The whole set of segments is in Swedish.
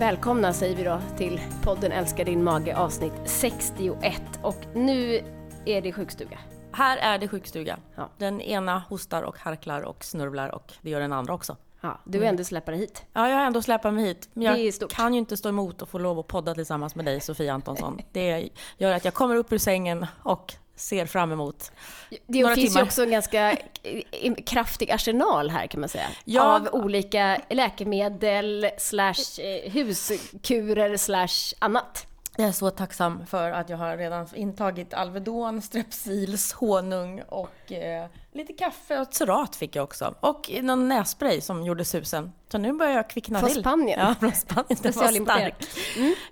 Välkomna säger vi då till podden Älskar din mage avsnitt 61 och nu är det sjukstuga. Här är det sjukstuga. Ja. Den ena hostar och harklar och snörvlar och det gör den andra också. Ja, du är ändå släpper hit. Ja, jag har ändå släpat mig hit. Men jag kan ju inte stå emot och få lov att podda tillsammans med dig, Sofia Antonsson. Det gör att jag kommer upp ur sängen och ser fram emot Det Några finns timmar. ju också en ganska eh, kraftig arsenal här kan man säga. Ja. Av olika läkemedel slash eh, huskurer slash annat. Jag är så tacksam för att jag har redan intagit Alvedon, Strepsils, honung och eh, lite kaffe och Cerat fick jag också. Och någon nässpray som gjorde susen. Så nu börjar jag kvickna Från till. Spanien? Ja, från Spanien. Den var stark.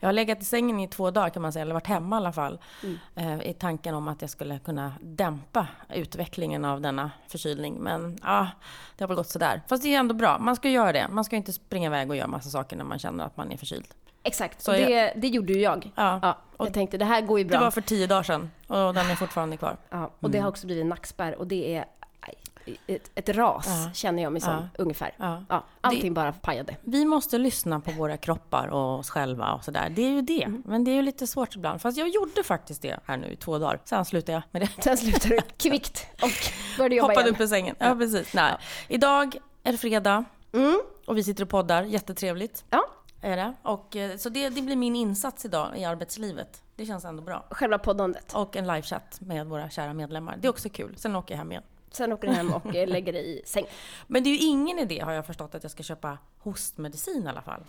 Jag har legat i sängen i två dagar kan man säga, eller varit hemma i alla fall. Mm. Eh, I tanken om att jag skulle kunna dämpa utvecklingen av denna förkylning. Men ja, det har väl gått sådär. Fast det är ändå bra. Man ska göra det. Man ska inte springa iväg och göra massa saker när man känner att man är förkyld. Exakt, Så det, det gjorde ju jag. Ja. Ja, jag tänkte det här går ju Det bra. var för tio dagar sedan och den är fortfarande kvar. Ja, och det har också blivit en nackspärr och det är aj, ett, ett ras Ja. känner jag mig som Ja. ungefär. Ja. Allting bara pajade. Vi måste lyssna på våra kroppar och oss själva och sådär. Det är ju det. Mm. Men det är ju lite svårt ibland. Fast jag gjorde faktiskt det här nu i två dagar. Sen slutade jag med det. Sen slutade du kvickt och började jobba Hoppade igen. upp ur sängen. Ja, precis. Nej. Idag är det fredag Mm. och vi sitter och poddar. Jättetrevligt Ja, är det. Och, eh, så det, det blir min insats idag i arbetslivet. Det känns ändå bra. själva poddandet. Och en livechatt med våra kära medlemmar. Det är också kul. Sen åker jag hem igen. Sen åker du hem och eh, lägger dig i säng. Men det är ju ingen idé har jag förstått att jag ska köpa hostmedicin i alla fall.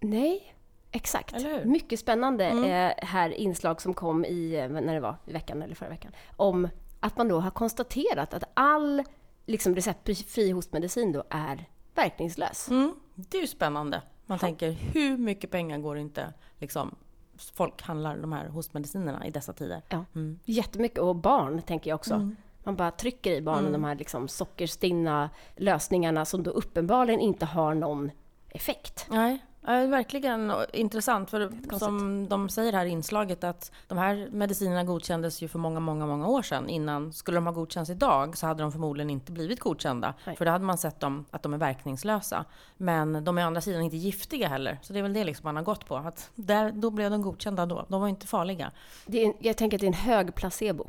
Nej, exakt. Mm. Mycket spännande eh, här inslag som kom i, när det var, i veckan eller förra veckan, om att man då har konstaterat att all liksom, receptfri hostmedicin då är verkningslös. Mm, det är ju spännande. Man tänker, hur mycket pengar går inte liksom, folk handlar de här hostmedicinerna i dessa tider? Ja. Mm. Jättemycket, och barn tänker jag också. Man bara trycker i barnen de här liksom sockerstinna lösningarna som då uppenbarligen inte har någon effekt. Nej, ja, verkligen intressant. För som de säger här i inslaget att de här medicinerna godkändes ju för många, många, många år sedan. Innan, skulle de ha godkänts idag så hade de förmodligen inte blivit godkända. Nej. För då hade man sett dem, att de är verkningslösa. Men de är å andra sidan inte giftiga heller. Så det är väl det liksom man har gått på. Att där, då blev de godkända då. De var inte farliga. Det är, jag tänker att det är en hög placebo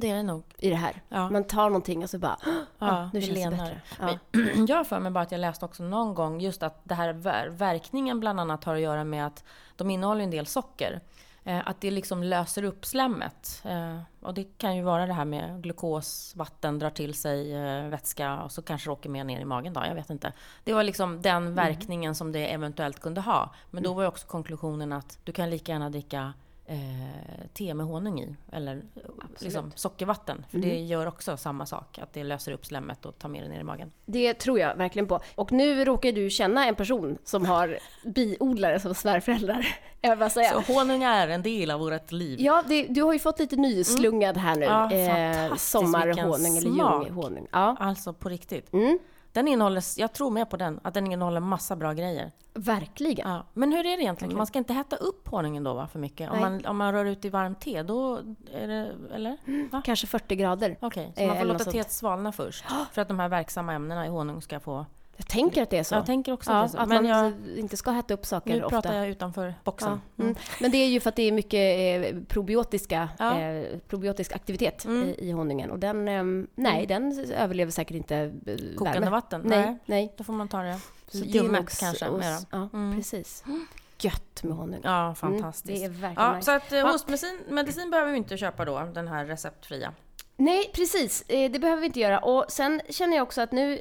det är det nog. i det här. Ja. Man tar någonting och så bara, Ja, nu det känns det bättre. Ja. Jag har för mig bara att jag läste också någon gång just att det här ver- verkningen bland annat har att göra med att de innehåller en del socker. Eh, Att det liksom löser upp slemmet. Eh, Och det kan ju vara det här med glukos, vatten drar till sig eh, vätska och så kanske det åker mer ner i magen då, jag vet inte. Det var liksom den verkningen som det eventuellt kunde ha. Men då var ju också konklusionen att du kan lika gärna dricka eh, te med honung i. Eller liksom sockervatten. För det gör också samma sak. Att det löser upp slemmet och tar med det ner i magen. Det tror jag verkligen på. Och nu råkar du känna en person som har biodlare som svärföräldrar. Jag bara säga. Så honung är en del av vårt liv. Ja, det, du har ju fått lite nyslungad här nu. Ja, eh, sommarhonung eller ljunghonung. Ja, Alltså på riktigt. mm, Den innehåller, jag tror med på den, att den innehåller massa bra grejer. verkligen. Ja. Men hur är det egentligen? Man ska inte hetta upp honungen då va, för mycket? Om man, om man rör ut i varmt te, då är det... Eller? Va? Kanske 40 grader. Okej, så Eh, man får eller låta teet svalna först. För att de här verksamma ämnena i honung ska få... Jag tänker att det är så. Jag tänker också ja, att det är så. att Men man jag, inte ska hetta upp saker nu ofta. pratar jag utanför boxen. Ja, mm. Men det är ju för att det är mycket eh, probiotiska, Ja. eh, probiotisk aktivitet Mm. i, i honungen. Och den, eh, nej, den överlever säkert inte eh, Kokande värme. vatten? Nej, nej. Då får man ta det. Så Ljummet nog kanske, mera. Ja, Mm. precis. Gött med honung. Ja, fantastiskt. Mm, det är verkligen Ja, nice. så att eh, hostmedicin medicin behöver vi inte köpa då, den här receptfria. Nej, precis. Eh, Det behöver vi inte göra. Och sen känner jag också att nu,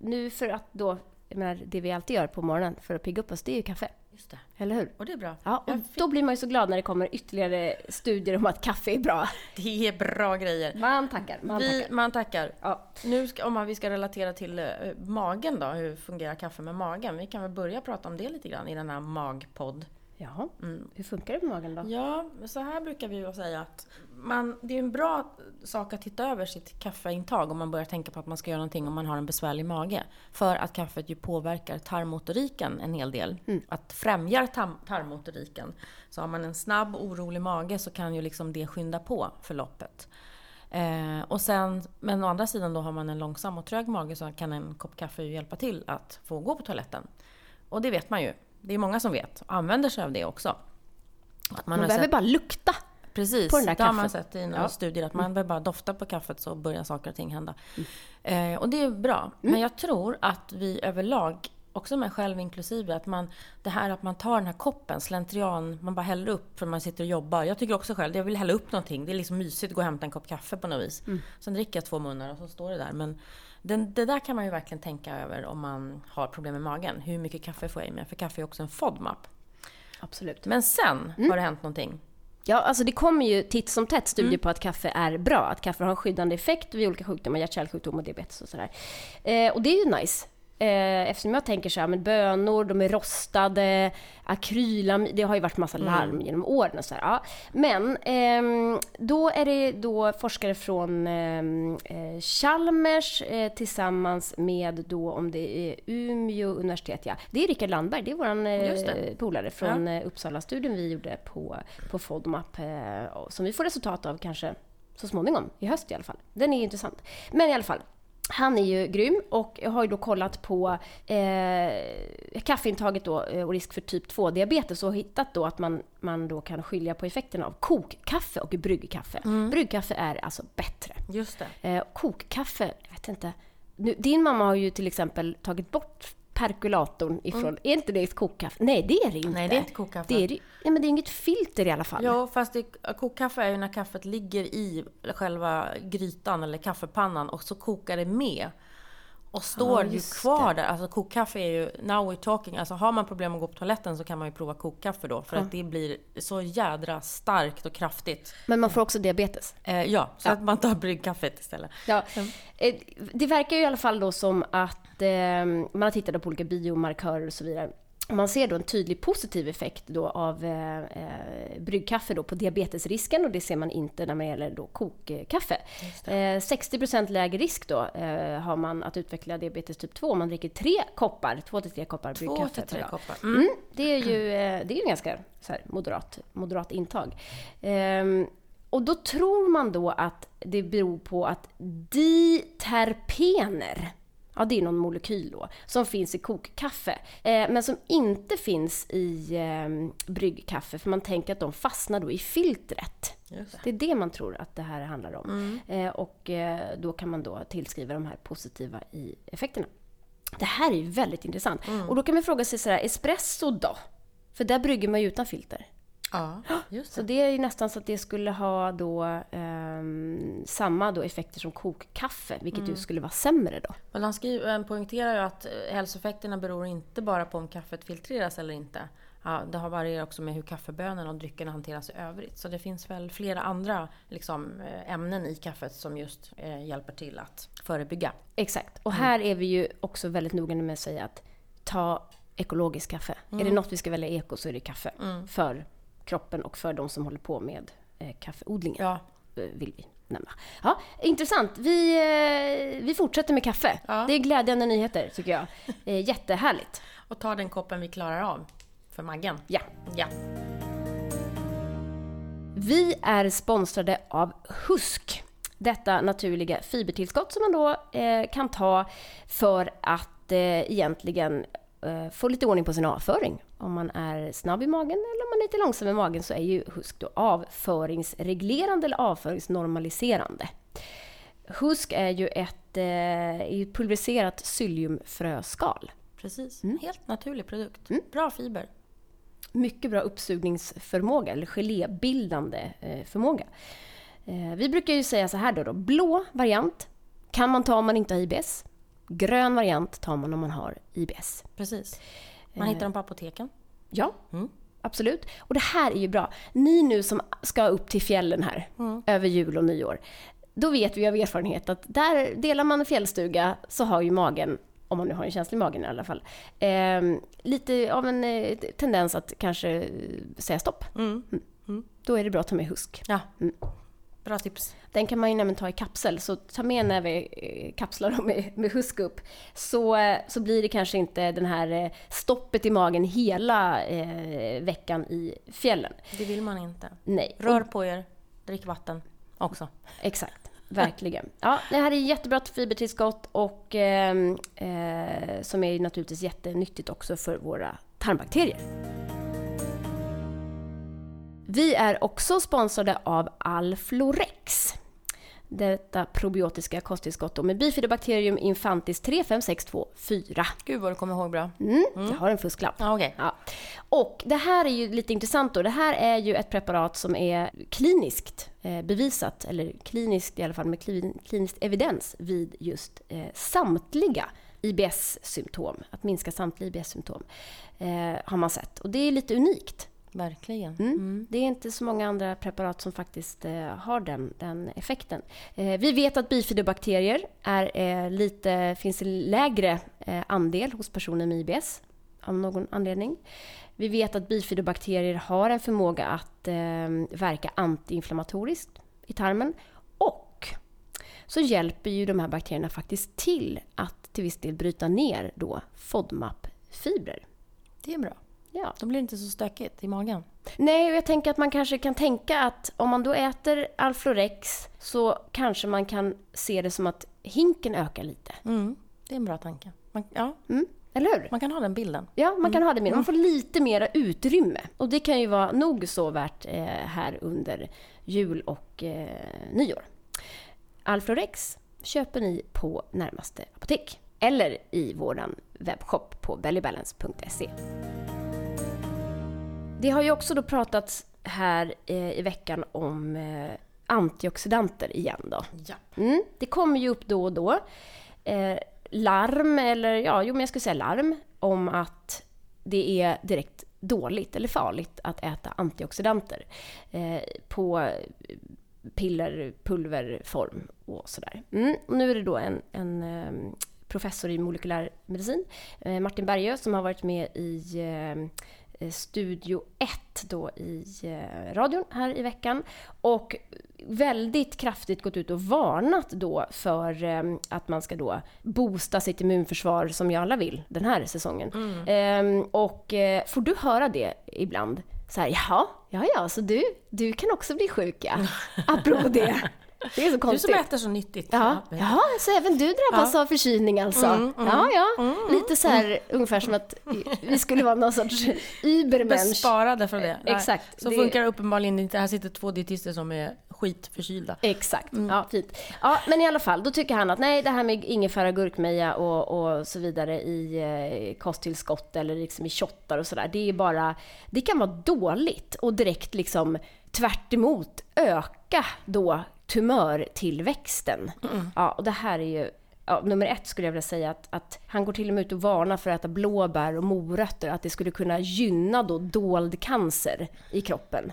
nu för att då, jag menar, det vi alltid gör på morgonen för att pigga upp oss, det är ju kaffe. Just det. Eller hur? Och det är bra. Ja, och då blir man ju så glad när det kommer ytterligare studier om att kaffe är bra. Det är bra grejer. Man tackar, man vi, tackar. man tackar. Ja. Nu ska, om man- vi ska relatera till eh, magen då, hur fungerar kaffe med magen? Vi kan väl börja prata om det lite grann i den här magpodd. Jaha, Mm. hur funkar det med magen då? Ja, så här brukar vi säga att man, det är en bra sak att titta över sitt kaffeintag om man börjar tänka på att man ska göra någonting om man har en besvärlig mage. För att kaffet ju påverkar tarmmotoriken en hel del. Att främjar tarmmotoriken. Så har man en snabb orolig mage så kan ju liksom det skynda på förloppet. Eh, och sen, men å andra sidan då har man en långsam och trög mage så kan en kopp kaffe ju hjälpa till att få gå på toaletten. Och det vet man ju. Det är många som vet och använder sig av det också. Att man, man behöver sett, bara lukta precis, på den där kaffet. Det har man sett i några ja. studier, att man mm. behöver bara dofta på kaffet så börjar saker och ting hända. Mm. Eh, och det är bra. Mm. Men jag tror att vi överlag också mig själv inklusive, att man, det här att man tar den här koppen, slentrian, man bara häller upp för man sitter och jobbar. Jag tycker också själv, jag vill hälla upp någonting. Det är liksom mysigt att gå och hämta en kopp kaffe på något vis. Mm. Sen dricker jag två munnar och så står det där. Men den, det där kan man ju verkligen tänka över om man har problem med magen. Hur mycket kaffe får jag i mig? För kaffe är också en FODMAP. Absolut. Men sen mm. har det hänt någonting. Ja, alltså det kommer ju titt som tätt studier mm. på att kaffe är bra. Att kaffe har en skyddande effekt vid olika sjukdomar, hjärt-kärlsjukdom och diabetes och sådär. Eh, och det är ju nice. Eh, eftersom jag tänker så här, men bönor, de är rostade, akrylam, det har ju varit massa mm. larm mm. genom åren och så här, ja. Men eh, då är det då forskare från ehm, eh, Chalmers eh, tillsammans med då, om det är Umeå universitet, ja. Det är Rickard Landberg, det är våran eh, polare från ja. Eh, Uppsala-studien vi gjorde på, på FODMAP, eh, som vi får resultat av kanske så småningom, i höst i alla fall. Den är intressant. Men i alla fall, han är ju grym och har ju då kollat på eh, kaffeintaget då eh, och risk för typ 2-diabetes och hittat då att man, man då kan skilja på effekterna av kokkaffe och bryggkaffe. Mm. Bryggkaffe är alltså bättre. Just det. Eh, kokkaffe, jag vet inte. Nu, din mamma har ju till exempel tagit bort perkulatorn ifrån. Mm. Är inte det ett kokkaffe? Nej, det är det inte. Nej, det är inte kokkaffe. Det är, nej, men det är inget filter i alla fall. Ja, fast det, kokkaffe är ju när kaffet ligger i själva grytan eller kaffepannan och så kokar det med och står ja, ju kvar det. där. Alltså kokkaffe är ju, now we're talking, alltså har man problem att gå på toaletten så kan man ju prova kokkaffe då. För ja. att det blir så jädra starkt och kraftigt. Men man får också diabetes? Eh, ja, så ja. att man tar bryggkaffet istället. Ja. Mm. Det verkar ju i alla fall då som att eh, man har tittat på olika biomarkörer och så vidare man ser då en tydlig positiv effekt då av eh, eh, bryggkaffe då på diabetesrisken och det ser man inte när man gäller då kokkaffe. Eh, 60% lägre risk då eh, har man att utveckla diabetes typ 2 om man dricker tre koppar, två till tre koppar bryggkaffe. Till tre koppar. Mm. Mm, det är ju eh, det är ganska så här, moderat, moderat intag. Ehm, och då tror man då att det beror på att diterpener ja det är någon molekyl då, som finns i kokkaffe. Eh, men som inte finns i eh, bryggkaffe, för man tänker att de fastnar då i filtret. Det. det. är det man tror att det här handlar om. Mm. Eh, och eh, då kan man då tillskriva de här positiva i effekterna. Det här är ju väldigt intressant. Mm. Och då kan man fråga sig sådär, espresso då? För där brygger man ju utan filter. Ja, just det. Så det är ju nästan så att det skulle ha då um, samma då effekter som kokkaffe, vilket mm. ju skulle vara sämre då. Men han skriver, han poängterar ju att eh, hälsoeffekterna beror inte bara på om kaffet filtreras eller inte. Ja, det har varierat också med hur kaffebönorna och dryckerna hanteras i övrigt. Så det finns väl flera andra liksom, eh, ämnen i kaffet som just eh, hjälper till att förebygga. Exakt. Och mm. här är vi ju också väldigt noga med att säga att ta ekologiskt kaffe. Mm. Är det mm. något vi ska välja eko så är det kaffe. Mm. För kroppen och för de som håller på med eh, kaffeodlingen. Ja. Eh, vill vi nämna. Ja, intressant. Vi, eh, vi fortsätter med kaffe. Ja. Det är glädjande nyheter tycker jag. Eh, jättehärligt. och ta den koppen vi klarar av för Maggen. Ja. ja. Vi är sponsrade av Husk. Detta naturliga fibertillskott som man då eh, kan ta för att eh, egentligen få lite ordning på sin avföring. Om man är snabb i magen eller om man är lite långsam i magen så är ju HUSK då avföringsreglerande eller avföringsnormaliserande. HUSK är ju ett, eh, pulveriserat psylliumfröskal. Precis, mm. helt naturlig produkt. Mm. Bra fiber. Mycket bra uppsugningsförmåga, eller gelébildande eh, förmåga. Eh, vi brukar ju säga så här då, då, blå variant kan man ta om man inte har IBS. Grön variant tar man om man har IBS. Precis. Man hittar dem på apoteken. Ja, mm. absolut. Och det här är ju bra. Ni nu som ska upp till fjällen här mm. över jul och nyår. Då vet vi av erfarenhet att där delar man en fjällstuga så har ju magen om man nu har en känslig magen i alla fall, eh, lite av en eh, tendens att kanske säga stopp. Mm. mm. Mm. Då är det bra att ta med husk. Ja. Bra tips. Den kan man ju nämligen ta i kapsel, så ta med en näve eh, kapslar med, med husk upp. Så, eh, så blir det kanske inte den här eh, stoppet i magen hela eh, veckan i fjällen. Det vill man inte. Nej. Rör på er, drick vatten också. Exakt. Verkligen. Ja, det här är jättebra fibertillskott och eh, eh, som är naturligtvis jättenyttigt också för våra tarmbakterier. Vi är också sponsrade av Alflorex. Detta probiotiska kosttillskott med Bifidobacterium infantis 35624. Gud vad du kommer ihåg bra. Mm, Jag har en fusklapp. Ja, okej. Ja. Och det här är ju lite intressant då. Det här är ju ett preparat som är kliniskt eh, bevisat, eller kliniskt i alla fall med klin, kliniskt evidens vid just eh, samtliga IBS-symptom. Att minska samtliga IBS-symptom eh, har man sett. Och det är lite unikt. Verkligen. Mm. Det är inte så många andra preparat som faktiskt eh, har den, den effekten. Eh, vi vet att bifidobakterier är eh, lite, finns en lägre eh, andel hos personer med IBS av någon anledning. Vi vet att bifidobakterier har en förmåga att eh, verka antiinflammatoriskt i tarmen och så hjälper ju de här bakterierna faktiskt till att till viss del bryta ner då FODMAP-fibrer. Det är bra. Ja. Då blir det inte så stökigt i magen. Nej, och jag tänker att man kanske kan tänka att om man då äter Alflorex så kanske man kan se det som att hinken ökar lite. Mm. Det är en bra tanke. Man, ja, Mm, eller hur? man kan ha den bilden. Ja, man kan ha det med. Man får lite mera utrymme. Och det kan ju vara nog så värt eh, här under jul och eh, nyår. Alflorex köper ni på närmaste apotek eller i vår webbshop på bellybalance.se. Det har ju också då pratats här eh, i veckan om eh, antioxidanter igen då. Ja. Mm, det kommer ju upp då och då eh, larm, eller ja, jo men jag skulle säga larm, om att det är direkt dåligt eller farligt att äta antioxidanter eh, på piller, pulverform och sådär. Mm, och nu är det då en, en eh, professor i molekylär medicin, eh, Martin Bergö, som har varit med i Studio 1 då i eh, radion här i veckan och väldigt kraftigt gått ut och varnat då för eh, att man ska då boosta sitt immunförsvar som ju alla vill den här säsongen. Eh, och eh, får du höra det ibland? Så här, jaha, ja ja, så du, du kan också bli sjuk ja. Apropå det. Det är så Du konstigt. som äter så nyttigt. Ja, jaha, så även du drabbas av förkylning alltså? Mm, ja, ja. Lite så här ungefär som att vi skulle vara någon sorts übermensch. Besparade från det. Exakt. Så Det- funkar uppenbarligen inte. Här sitter två dietister som är skitförkylda. Exakt, ja fint. Ja, men i alla fall, då tycker han att nej, det här med ingefära, gurkmeja och, och så vidare i eh, kosttillskott eller liksom i shottar och sådär, det är bara, det kan vara dåligt och direkt liksom tvärt emot öka då tumörtillväxten. Ja, och det här är ju Ja, nummer ett skulle jag vilja säga att, att han går till och med ut och varnar för att äta blåbär och morötter, att det skulle kunna gynna då dold cancer i kroppen.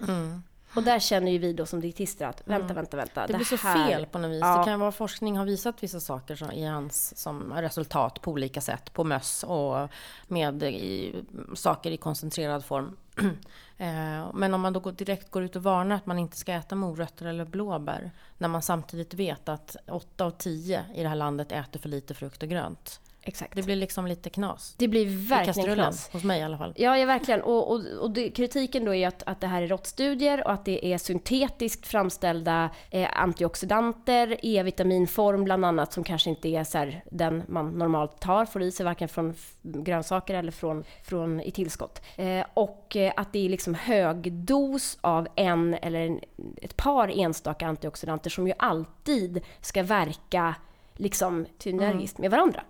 Och där känner ju vi då som dietister att vänta, vänta, vänta. Det blir så här- fel på något vis. Ja. Det kan vara forskning har visat vissa saker som, i hans som resultat på olika sätt. På möss och med i, saker i koncentrerad form. Eh, men om man då går, direkt går ut och varnar att man inte ska äta morötter eller blåbär. När man samtidigt vet att 8 av 10 i det här landet äter för lite frukt och grönt. Exakt. Det blir liksom lite knas. Det blir I verkligen kastrullen, knas. hos mig i alla fall. Ja, ja verkligen. Och, och, och det, kritiken då är att, att det här är råttstudier och att det är syntetiskt framställda eh, antioxidanter, E-vitaminform bland annat, som kanske inte är så här, den man normalt tar, får i sig varken från grönsaker eller från, från i tillskott. Eh, och eh, att det är liksom högdos av en eller en, ett par enstaka antioxidanter som ju alltid ska verka liksom synergiskt med varandra.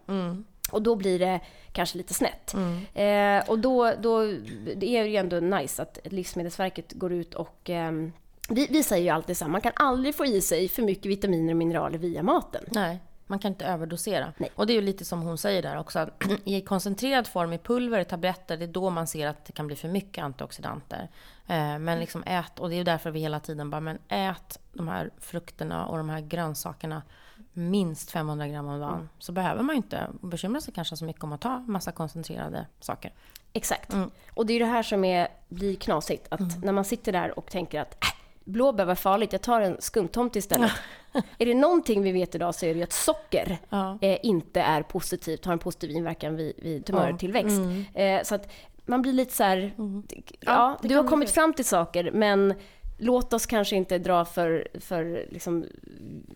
Och då blir det kanske lite snett. Eh, och då, då det är ju ändå nice att Livsmedelsverket går ut och ehm, vi, vi säger ju alltid så här, man kan aldrig få i sig för mycket vitaminer och mineraler via maten. Nej, man kan inte överdosera. Nej. Och det är ju lite som hon säger där också. I koncentrerad form, i pulver, tabletter, det är då man ser att det kan bli för mycket antioxidanter. Eh, Men liksom ät, och det är ju därför vi hela tiden bara, men ät de här frukterna och de här grönsakerna minst 500 gram om dagen. Så behöver man ju inte bekymra sig kanske så mycket om att ta massa koncentrerade saker. Exakt. Och det är det här som är, blir knasigt. Att när man sitter där och tänker att äh, blåbär var farligt, jag tar en skumtomt istället. är det någonting vi vet idag så är det ju att socker Ja. eh, inte är positivt, har en positiv inverkan vid, vid tumörtillväxt. Eh, så att man blir lite så här, ja, Ja, det du har kommit fram till saker, men låt oss kanske inte dra för, för liksom,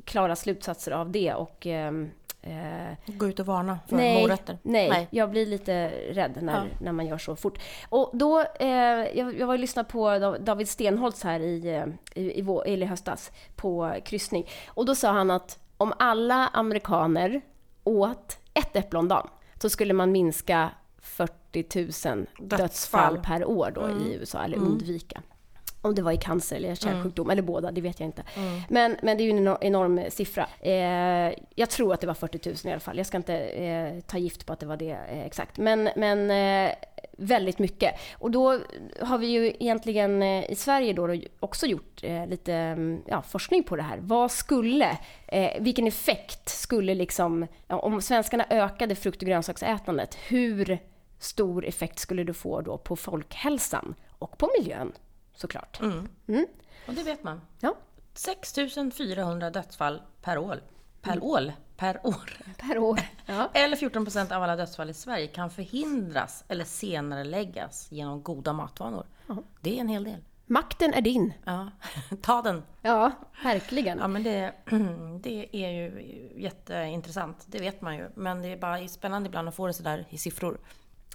klara slutsatser av det och ehm, Eh, Gå ut och varna för nej, morötter. Nej, Nej. jag blir lite rädd när, Ja. när man gör så fort. Och då, eh, jag, jag var och lyssnade på Dav- David Stenholtz här i, eh, i, i, vår, i höstas på kryssning. Och då sa han att om alla amerikaner åt ett äpple om dagen så skulle man minska 40 000 dödsfall, Dödsfall. per år då i USA, eller undvika. Om det var i cancer eller kärlsjukdom, eller båda, det vet jag inte. Men, men det är ju en enor- enorm siffra. Eh, jag tror att det var 40 000 i alla fall. Jag ska inte eh, ta gift på att det var det eh, exakt. Men, men eh, väldigt mycket. Och då har vi ju egentligen eh, i Sverige då, också gjort eh, lite mm, ja, forskning på det här. Vad skulle, vilken effekt skulle liksom, ja, om svenskarna ökade frukt och grönsaksätandet, hur stor effekt skulle det få då på folkhälsan och på miljön såklart? Mm. Och det vet man. Ja, 6 400 dödsfall per år. Per år? Per år. per år. Ja. Eller 14 procent av alla dödsfall i Sverige kan förhindras eller senare läggas genom goda matvanor. Det är en hel del. Makten är din. Ja, ta den! Ja, verkligen. Ja, men det, det är ju jätteintressant. Det vet man ju. Men det är bara spännande ibland att få det sådär i siffror.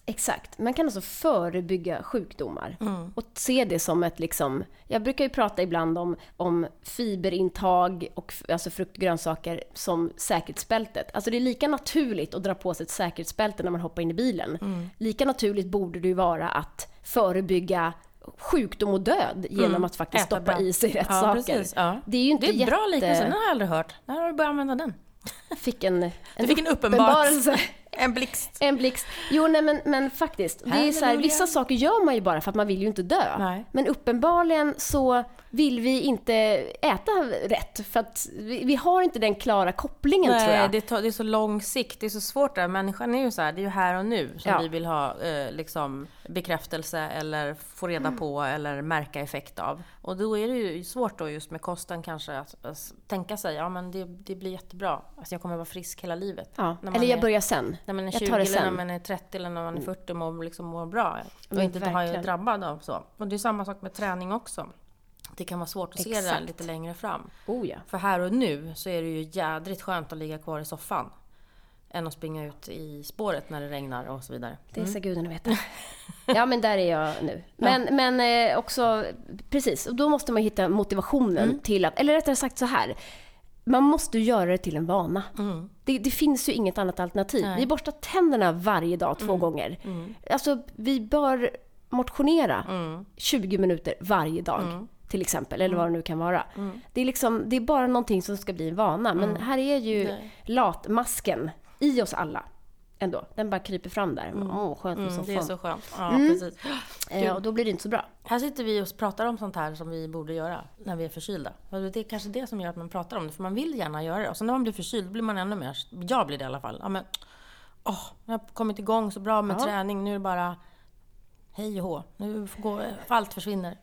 Exakt. Man kan alltså förebygga sjukdomar Mm. och se det som ett liksom... Jag brukar ju prata ibland om, om fiberintag och alltså frukt och grönsaker som säkerhetsbältet. Alltså det är lika naturligt att dra på sig ett säkerhetsbälte när man hoppar in i bilen. Mm. Lika naturligt borde det ju vara att förebygga sjukdom och död genom att faktiskt Mm. Äta stoppa bra. i sig rätt Ja, saker. precis. Ja. Det är ju inte Det är en bra jätte... liknelse, den har jag aldrig hört. När har du börjat använda den? Fick en, en, Du fick en uppenbarelse. En blixt. En blixt. Jo, nej, men, men faktiskt. Det är så här, vissa saker gör man ju bara för att man vill ju inte dö. Nej. Men uppenbarligen så vill vi inte äta rätt. För att vi, vi har inte den klara kopplingen tror Nej, jag. det, tar, det är så lång sikt, det är så svårt där. Människan är ju så här, det är ju här och nu som Ja. vi vill ha eh, liksom, bekräftelse eller få reda Mm. på eller märka effekt av. Och då är det ju svårt då just med kosten kanske att, att tänka sig, ja men det, det blir jättebra. Alltså jag kommer vara frisk hela livet. Ja. Eller jag är- börjar sen. När man är Jag 20 tar det eller när man är 30 eller när man är 40 och mår, liksom mår bra. Och Men inte har drabbad av så. Och det är samma sak med träning också. Det kan vara svårt att se det där lite längre fram. Oh ja. För här och nu så är det ju jädrigt skönt att ligga kvar i soffan. Än att springa ut i spåret när det regnar och så vidare. Det ska gudarna veta. Ja, men där är jag nu. Men, men eh, också, precis, och då måste man hitta motivationen Mm. till att, eller rättare sagt så här. Man måste göra det till en vana. Det, det finns ju inget annat alternativ. Mm. Nej. Mm. Vi borstar tänderna varje dag, två gånger. Alltså, vi bör motionera Mm. 20 minuter varje dag. Till exempel, eller vad det nu kan vara. Mm. Det, är liksom, det är bara någonting som ska bli en vana. Men här är ju Nej. latmasken i oss alla. Ändå. Den bara kryper fram där. Åh, skönt med Mm, det är så skönt. Ja, Mm. precis. Eh, och då blir det inte så bra. Här sitter vi och pratar om sånt här som vi borde göra när vi är förkylda. Det är kanske det som gör att man pratar om det, för man vill gärna göra det. Och sen när man blir förkyld blir man ännu mer, jag blir det i alla fall. Ja, men, åh, jag har kommit igång så bra med Ja. träning, nu är det bara hej och hå. Nu går, allt försvinner.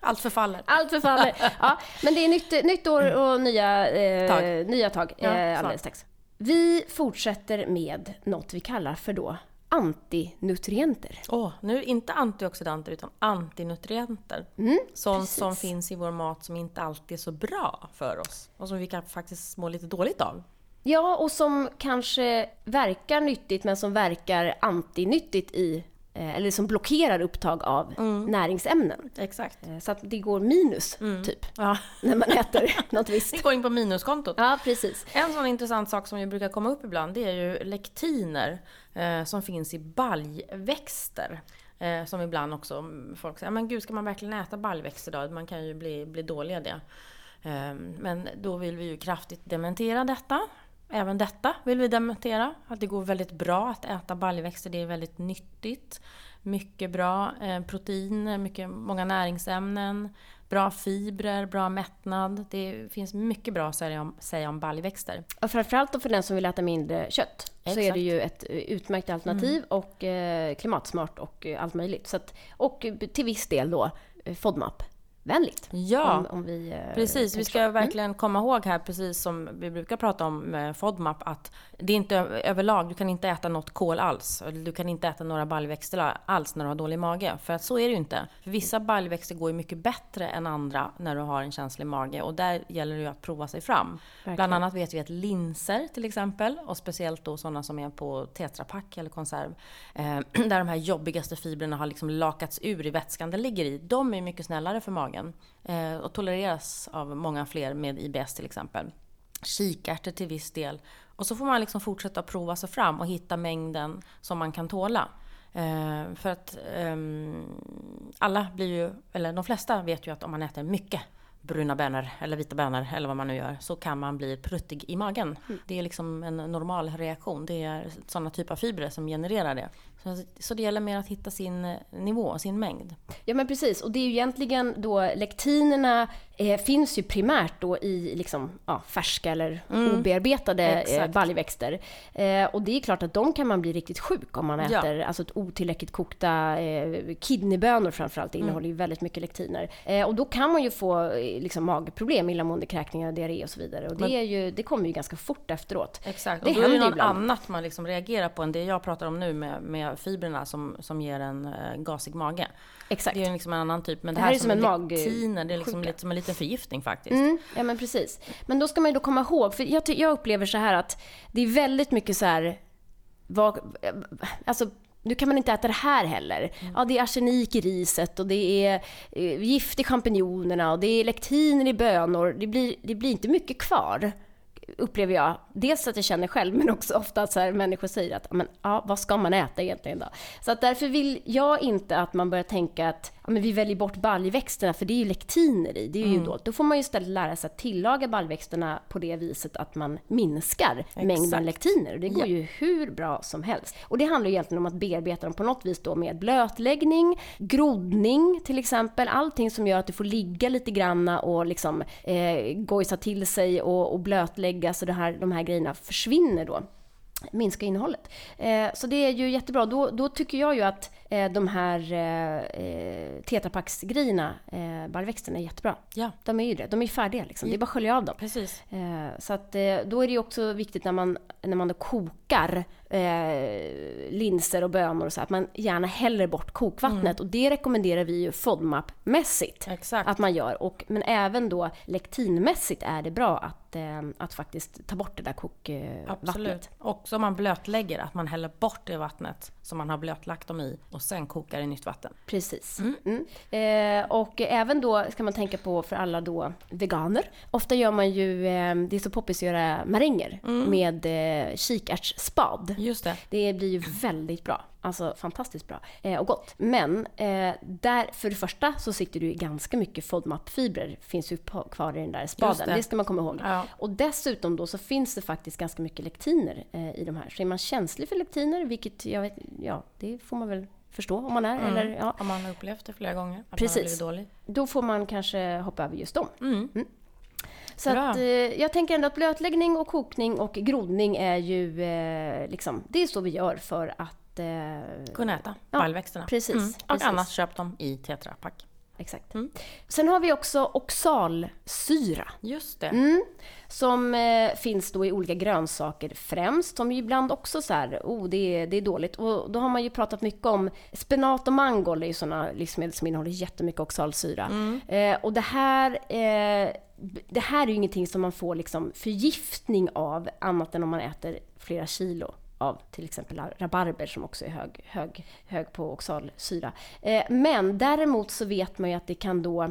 Allt förfaller. Allt förfaller. ja, men det är nytt, nytt år och nya eh, Tag. Nya tag Ja, eh, alldeles strax. Vi fortsätter med något vi kallar för då antinutrienter. Åh, nu inte antioxidanter utan antinutrienter. Mm, Sånt precis. som finns i vår mat som inte alltid är så bra för oss. Och som vi kan faktiskt må lite dåligt av. Ja, och som kanske verkar nyttigt men som verkar antinyttigt i, eller som blockerar upptag av näringsämnen. Exakt. Eh, Så att det går minus, typ, Ja. när man äter något visst. Vi går in på minuskontot. Ja, precis. En sån intressant sak som ju brukar komma upp ibland, det är ju lektiner eh, som finns i baljväxter. Eh, som ibland också mm, folk säger, men gud ska man verkligen äta baljväxter då? Man kan ju bli, bli dålig av det. Eh, men då vill vi ju kraftigt dementera detta. Även detta vill vi dementera. Att det går väldigt bra att äta baljväxter, det är väldigt nyttigt. Mycket bra eh, protein, mycket, många näringsämnen, bra fibrer, bra mättnad. Det finns mycket bra att säga om, säga om baljväxter. Och framförallt för den som vill äta mindre kött så är Exakt. det ju ett eh, utmärkt alternativ och eh, klimatsmart och allt möjligt. Så att, och till viss del då FODMAP. Vänligt. Ja, om, om vi, eh, precis. Vi ska så. verkligen komma ihåg här, precis som vi brukar prata om med FODMAP, att det är inte överlag, du kan inte äta något kål alls. Du kan inte äta några baljväxter alls när du har dålig mage. För att så är det ju inte. För vissa baljväxter går ju mycket bättre än andra när du har en känslig mage. Och där gäller det ju att prova sig fram. Verkligen. Bland annat vet vi att linser till exempel, och speciellt då sådana som är på tetrapack eller konserv, eh, där de här jobbigaste fibrerna har liksom lakats ur i vätskan den ligger i, de är mycket snällare för magen eh, och tolereras av många fler med IBS till exempel. Kikärtor till viss del. Och så får man liksom fortsätta prova sig fram och hitta mängden som man kan tåla. Eh, för att ehm, alla blir ju, eller de flesta vet ju att om man äter mycket bruna bönor eller vita bönor eller vad man nu gör så kan man bli pruttig i magen. Det är liksom en normal reaktion. Det är sådana typer av fibrer som genererar det. Så, så det gäller mer att hitta sin eh, nivå, sin mängd. Ja men precis, och det är ju egentligen då lektinerna eh, finns ju primärt då i liksom, ja, färska eller obearbetade eh, baljväxter. Eh, och det är klart att de kan man bli riktigt sjuk om man Ja. äter alltså ett otillräckligt kokta eh, kidneybönor framförallt, det innehåller ju väldigt mycket lektiner. Eh, och då kan man ju få eh, liksom, magproblem, illamående, kräkningar, diarré och så vidare. Och det, är ju, det kommer ju ganska fort efteråt. Exakt, Det och då är det något ibland. annat man liksom reagerar på än det jag pratar om nu med, med fibrerna som, som ger en eh, gasig mage. Exakt. Det är liksom en annan typ. Men det, Det här är som en mag- lektiner, det är liksom lite som en liten förgiftning faktiskt. Mm, ja men precis. Men då ska man ju då komma ihåg, för jag, jag upplever så här att det är väldigt mycket så här, vad, alltså nu kan man inte äta det här heller. Ja, det är arsenik i riset och det är eh, gift i champinjonerna och det är lektiner i bönor. Det blir, det blir inte mycket kvar, upplever jag. Dels att jag känner själv, men också ofta att så här, människor säger att men, ja, vad ska man äta egentligen då? Så att därför vill jag inte att man börjar tänka att men vi väljer bort baljväxterna, för det är ju lektiner i. Det är ju Mm. då, då får man ju istället lära sig att tillaga baljväxterna på det viset att man minskar mängden lektiner. Det går Ja. ju hur bra som helst. Och det handlar ju egentligen om att bearbeta dem på något vis då med blötläggning, groddning till exempel. Allting som gör att det får ligga lite granna och liksom eh, gojsa till sig och, och blötlägga så det här, de här grejerna försvinner då minska innehållet. Eh, så det är ju jättebra. Då, då tycker jag ju att eh, de här eh, eh, tetrapacksgrejerna, eh, baljväxterna, är jättebra. Ja, De är ju det. De är ju färdiga liksom. Det är bara att skölja av dem. precis. Så att, då är det ju också viktigt när man, när man då kokar eh, linser och bönor och så, att man gärna häller bort kokvattnet. Och det rekommenderar vi ju FODMAP-mässigt Exakt. att man gör. Och, men även då lektinmässigt är det bra att, eh, att faktiskt ta bort det där kokvattnet. Absolut. Också om man blötlägger, att man häller bort det vattnet som man har blötlagt dem i och sen kokar i nytt vatten. Precis. Mm. Eh, och även då ska man tänka på för alla då veganer. Ofta gör man ju, eh, det är så poppis att göra maränger med eh, kikärtsspad. Just det. Det blir ju väldigt bra. Alltså fantastiskt bra eh, och gott. Men eh, där, för det första så sitter du ganska mycket FODMAP-fibrer. Finns ju kvar i den där spaden. Det. Det. ska man komma ihåg. Ja. Och dessutom då så finns det faktiskt ganska mycket lektiner eh, i de här. Så är man känslig för lektiner, vilket jag vet, ja, det får man väl förstå om man är. Mm. Eller, ja, Om man har upplevt det flera gånger, att Precis. man har blivit dålig. då får man kanske hoppa över just dem. Mm. Så att, eh, jag tänker ändå att blötläggning och kokning och groddning är ju eh, liksom, det är så vi gör för att eh, Kunna äta Ja, baljväxterna. precis, Mm. Och precis. annars köp dem i tetrapack. Exakt. Mm. Sen har vi också oxalsyra. Just det. Mm, som eh, finns då i olika grönsaker främst. Som ju ibland också så här, oh det är, det är dåligt. Och då har man ju pratat mycket om spenat och mangold är ju sådana livsmedel som innehåller jättemycket oxalsyra. Mm. Eh, och det här, eh, det här är ju ingenting som man får liksom förgiftning av annat än om man äter flera kilo av till exempel rabarber som också är hög, hög, hög på oxalsyra. Eh, men däremot så vet man ju att det kan då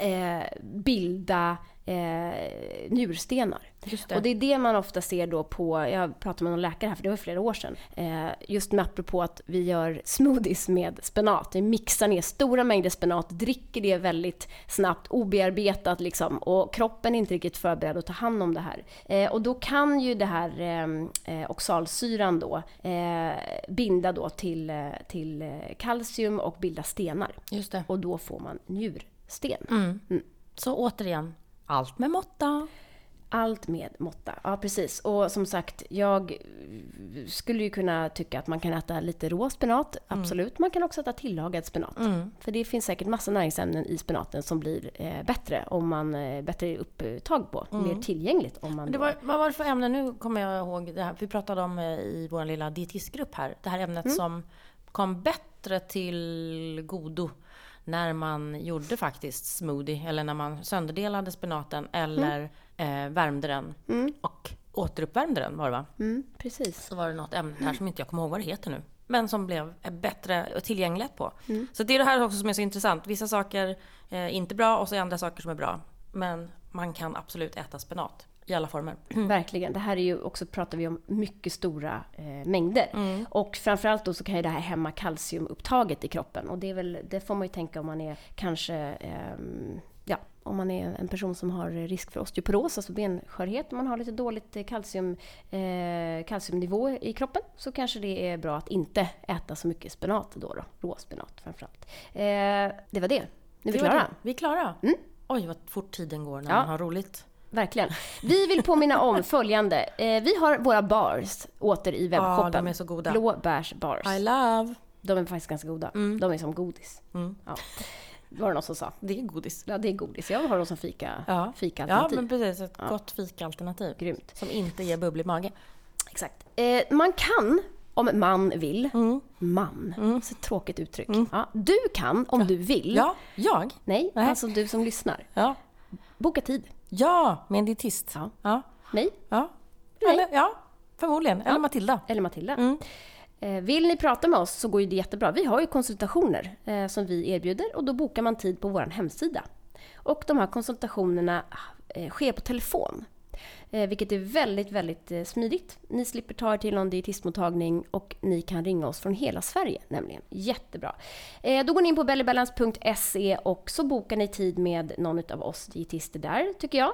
eh, bilda eh, njurstenar. Det. Och det är det man ofta ser då på, jag pratade med någon läkare här för det var flera år sedan, eh, just med apropå att vi gör smoothies med spenat. Vi mixar ner stora mängder spenat, dricker det väldigt snabbt, obearbetat liksom och kroppen är inte riktigt förberedd att ta hand om det här. Eh, och då kan ju det här eh, eh, oxalsyran då eh, binda då till, eh, till kalcium och bilda stenar. Just det. Och då får man njursten. Mm. Så återigen, allt med måtta. Allt med måtta. Ja, precis. Och som sagt, jag skulle ju kunna tycka att man kan äta lite rå spenat. Absolut. Man kan också äta tillagad spenat. För det finns säkert massa näringsämnen i spenaten som blir eh, bättre om man eh, bättre upptag på. Mer tillgängligt om man var, vad var det för ämne? Nu kommer jag ihåg det här. Vi pratade om eh, i vår lilla dietistgrupp här. Det här ämnet som kom bättre till godo när man gjorde faktiskt smoothie. Eller när man sönderdelade spenaten eller eh, värmde den. Och återuppvärmde den var det va? Mm, precis. Så var det något ämne här som inte jag kommer ihåg vad det heter nu. Men som blev eh, bättre tillgängligt på. Så det är det här också som är så intressant. Vissa saker är inte bra och så är andra saker som är bra. Men man kan absolut äta spenat i alla former. Verkligen. Det här är ju också, pratar vi om mycket stora eh, mängder. Och framförallt då så kan ju det här hämma kalciumupptaget i kroppen. Och det, är väl, det får man ju tänka om man är kanske, ehm, ja, om man är en person som har risk för osteoporos, alltså benskörhet, om man har lite dåligt eh, kalcium, eh, kalciumnivå i kroppen, så kanske det är bra att inte äta så mycket spenat då, då råspenat framförallt. Eh, det var det. Nu är vi klara. Vi är klara. Oj, vad fort tiden går när Ja. man har roligt. Verkligen. Vi vill påminna om följande. Eh, vi har våra bars åter i webbshoppen. Ja, de är så goda. Blåbärsbars. I love. De är faktiskt ganska goda. De är som godis. Mm. Ja. Var det någon som sa. Det är godis. Ja, det är godis. Jag har dem som fika, Ja, ja fikaalternativ. men precis. Ett gott fikaalternativ. Grymt. Som inte ger bubblig mage. Exakt. Eh, man kan, om man vill, Mm. man, så ett tråkigt uttryck. Ja, du kan, om du vill, Ja, jag? nej, Nej. alltså du som lyssnar, Ja. boka tid. Ja, med en dietist. Ja. Ja. Mig ja. Nej. Eller, ja, förmodligen. Eller Matilda. eller Matilda. Mm. Eh, Vill ni prata med oss så går det jättebra. Vi har ju konsultationer eh, som vi erbjuder och då bokar man tid på vår hemsida. Och de här konsultationerna eh, sker på telefon. Eh, vilket är väldigt, väldigt eh, smidigt. Ni slipper ta er till någon dietistmottagning och ni kan ringa oss från hela Sverige nämligen. Jättebra. Eh, då går ni in på bellybalance.se och så bokar ni tid med någon av oss dietister där, tycker jag.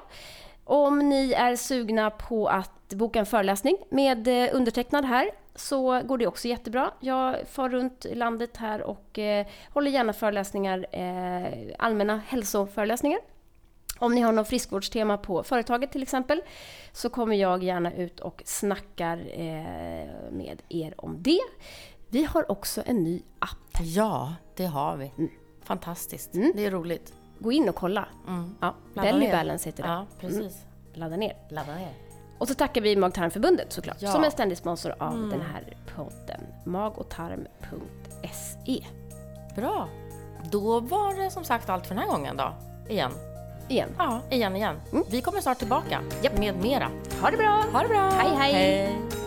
Om ni är sugna på att boka en föreläsning med eh, undertecknad här så går det också jättebra. Jag far runt landet här och eh, håller gärna föreläsningar, eh, allmänna hälsoföreläsningar. Om ni har något friskvårdstema på företaget till exempel så kommer jag gärna ut och snackar eh, med er om det. Vi har också en ny app. Ja, det har vi. Mm. Fantastiskt. Det är roligt. Gå in och kolla. Mm. Ja, Belly. Balance heter det. Ja, precis. Ladda ner. Ladda ner. Och så tackar vi Mag-tarmförbundet såklart, Ja. som är ständig sponsor av den här podden. Magotarm.se. Bra. Då var det som sagt allt för den här gången då. Igen. Igen. Ja, igen igen. Vi kommer snart tillbaka Japp. med mera. Ha det bra! Ha det bra! Hej, hej. hej.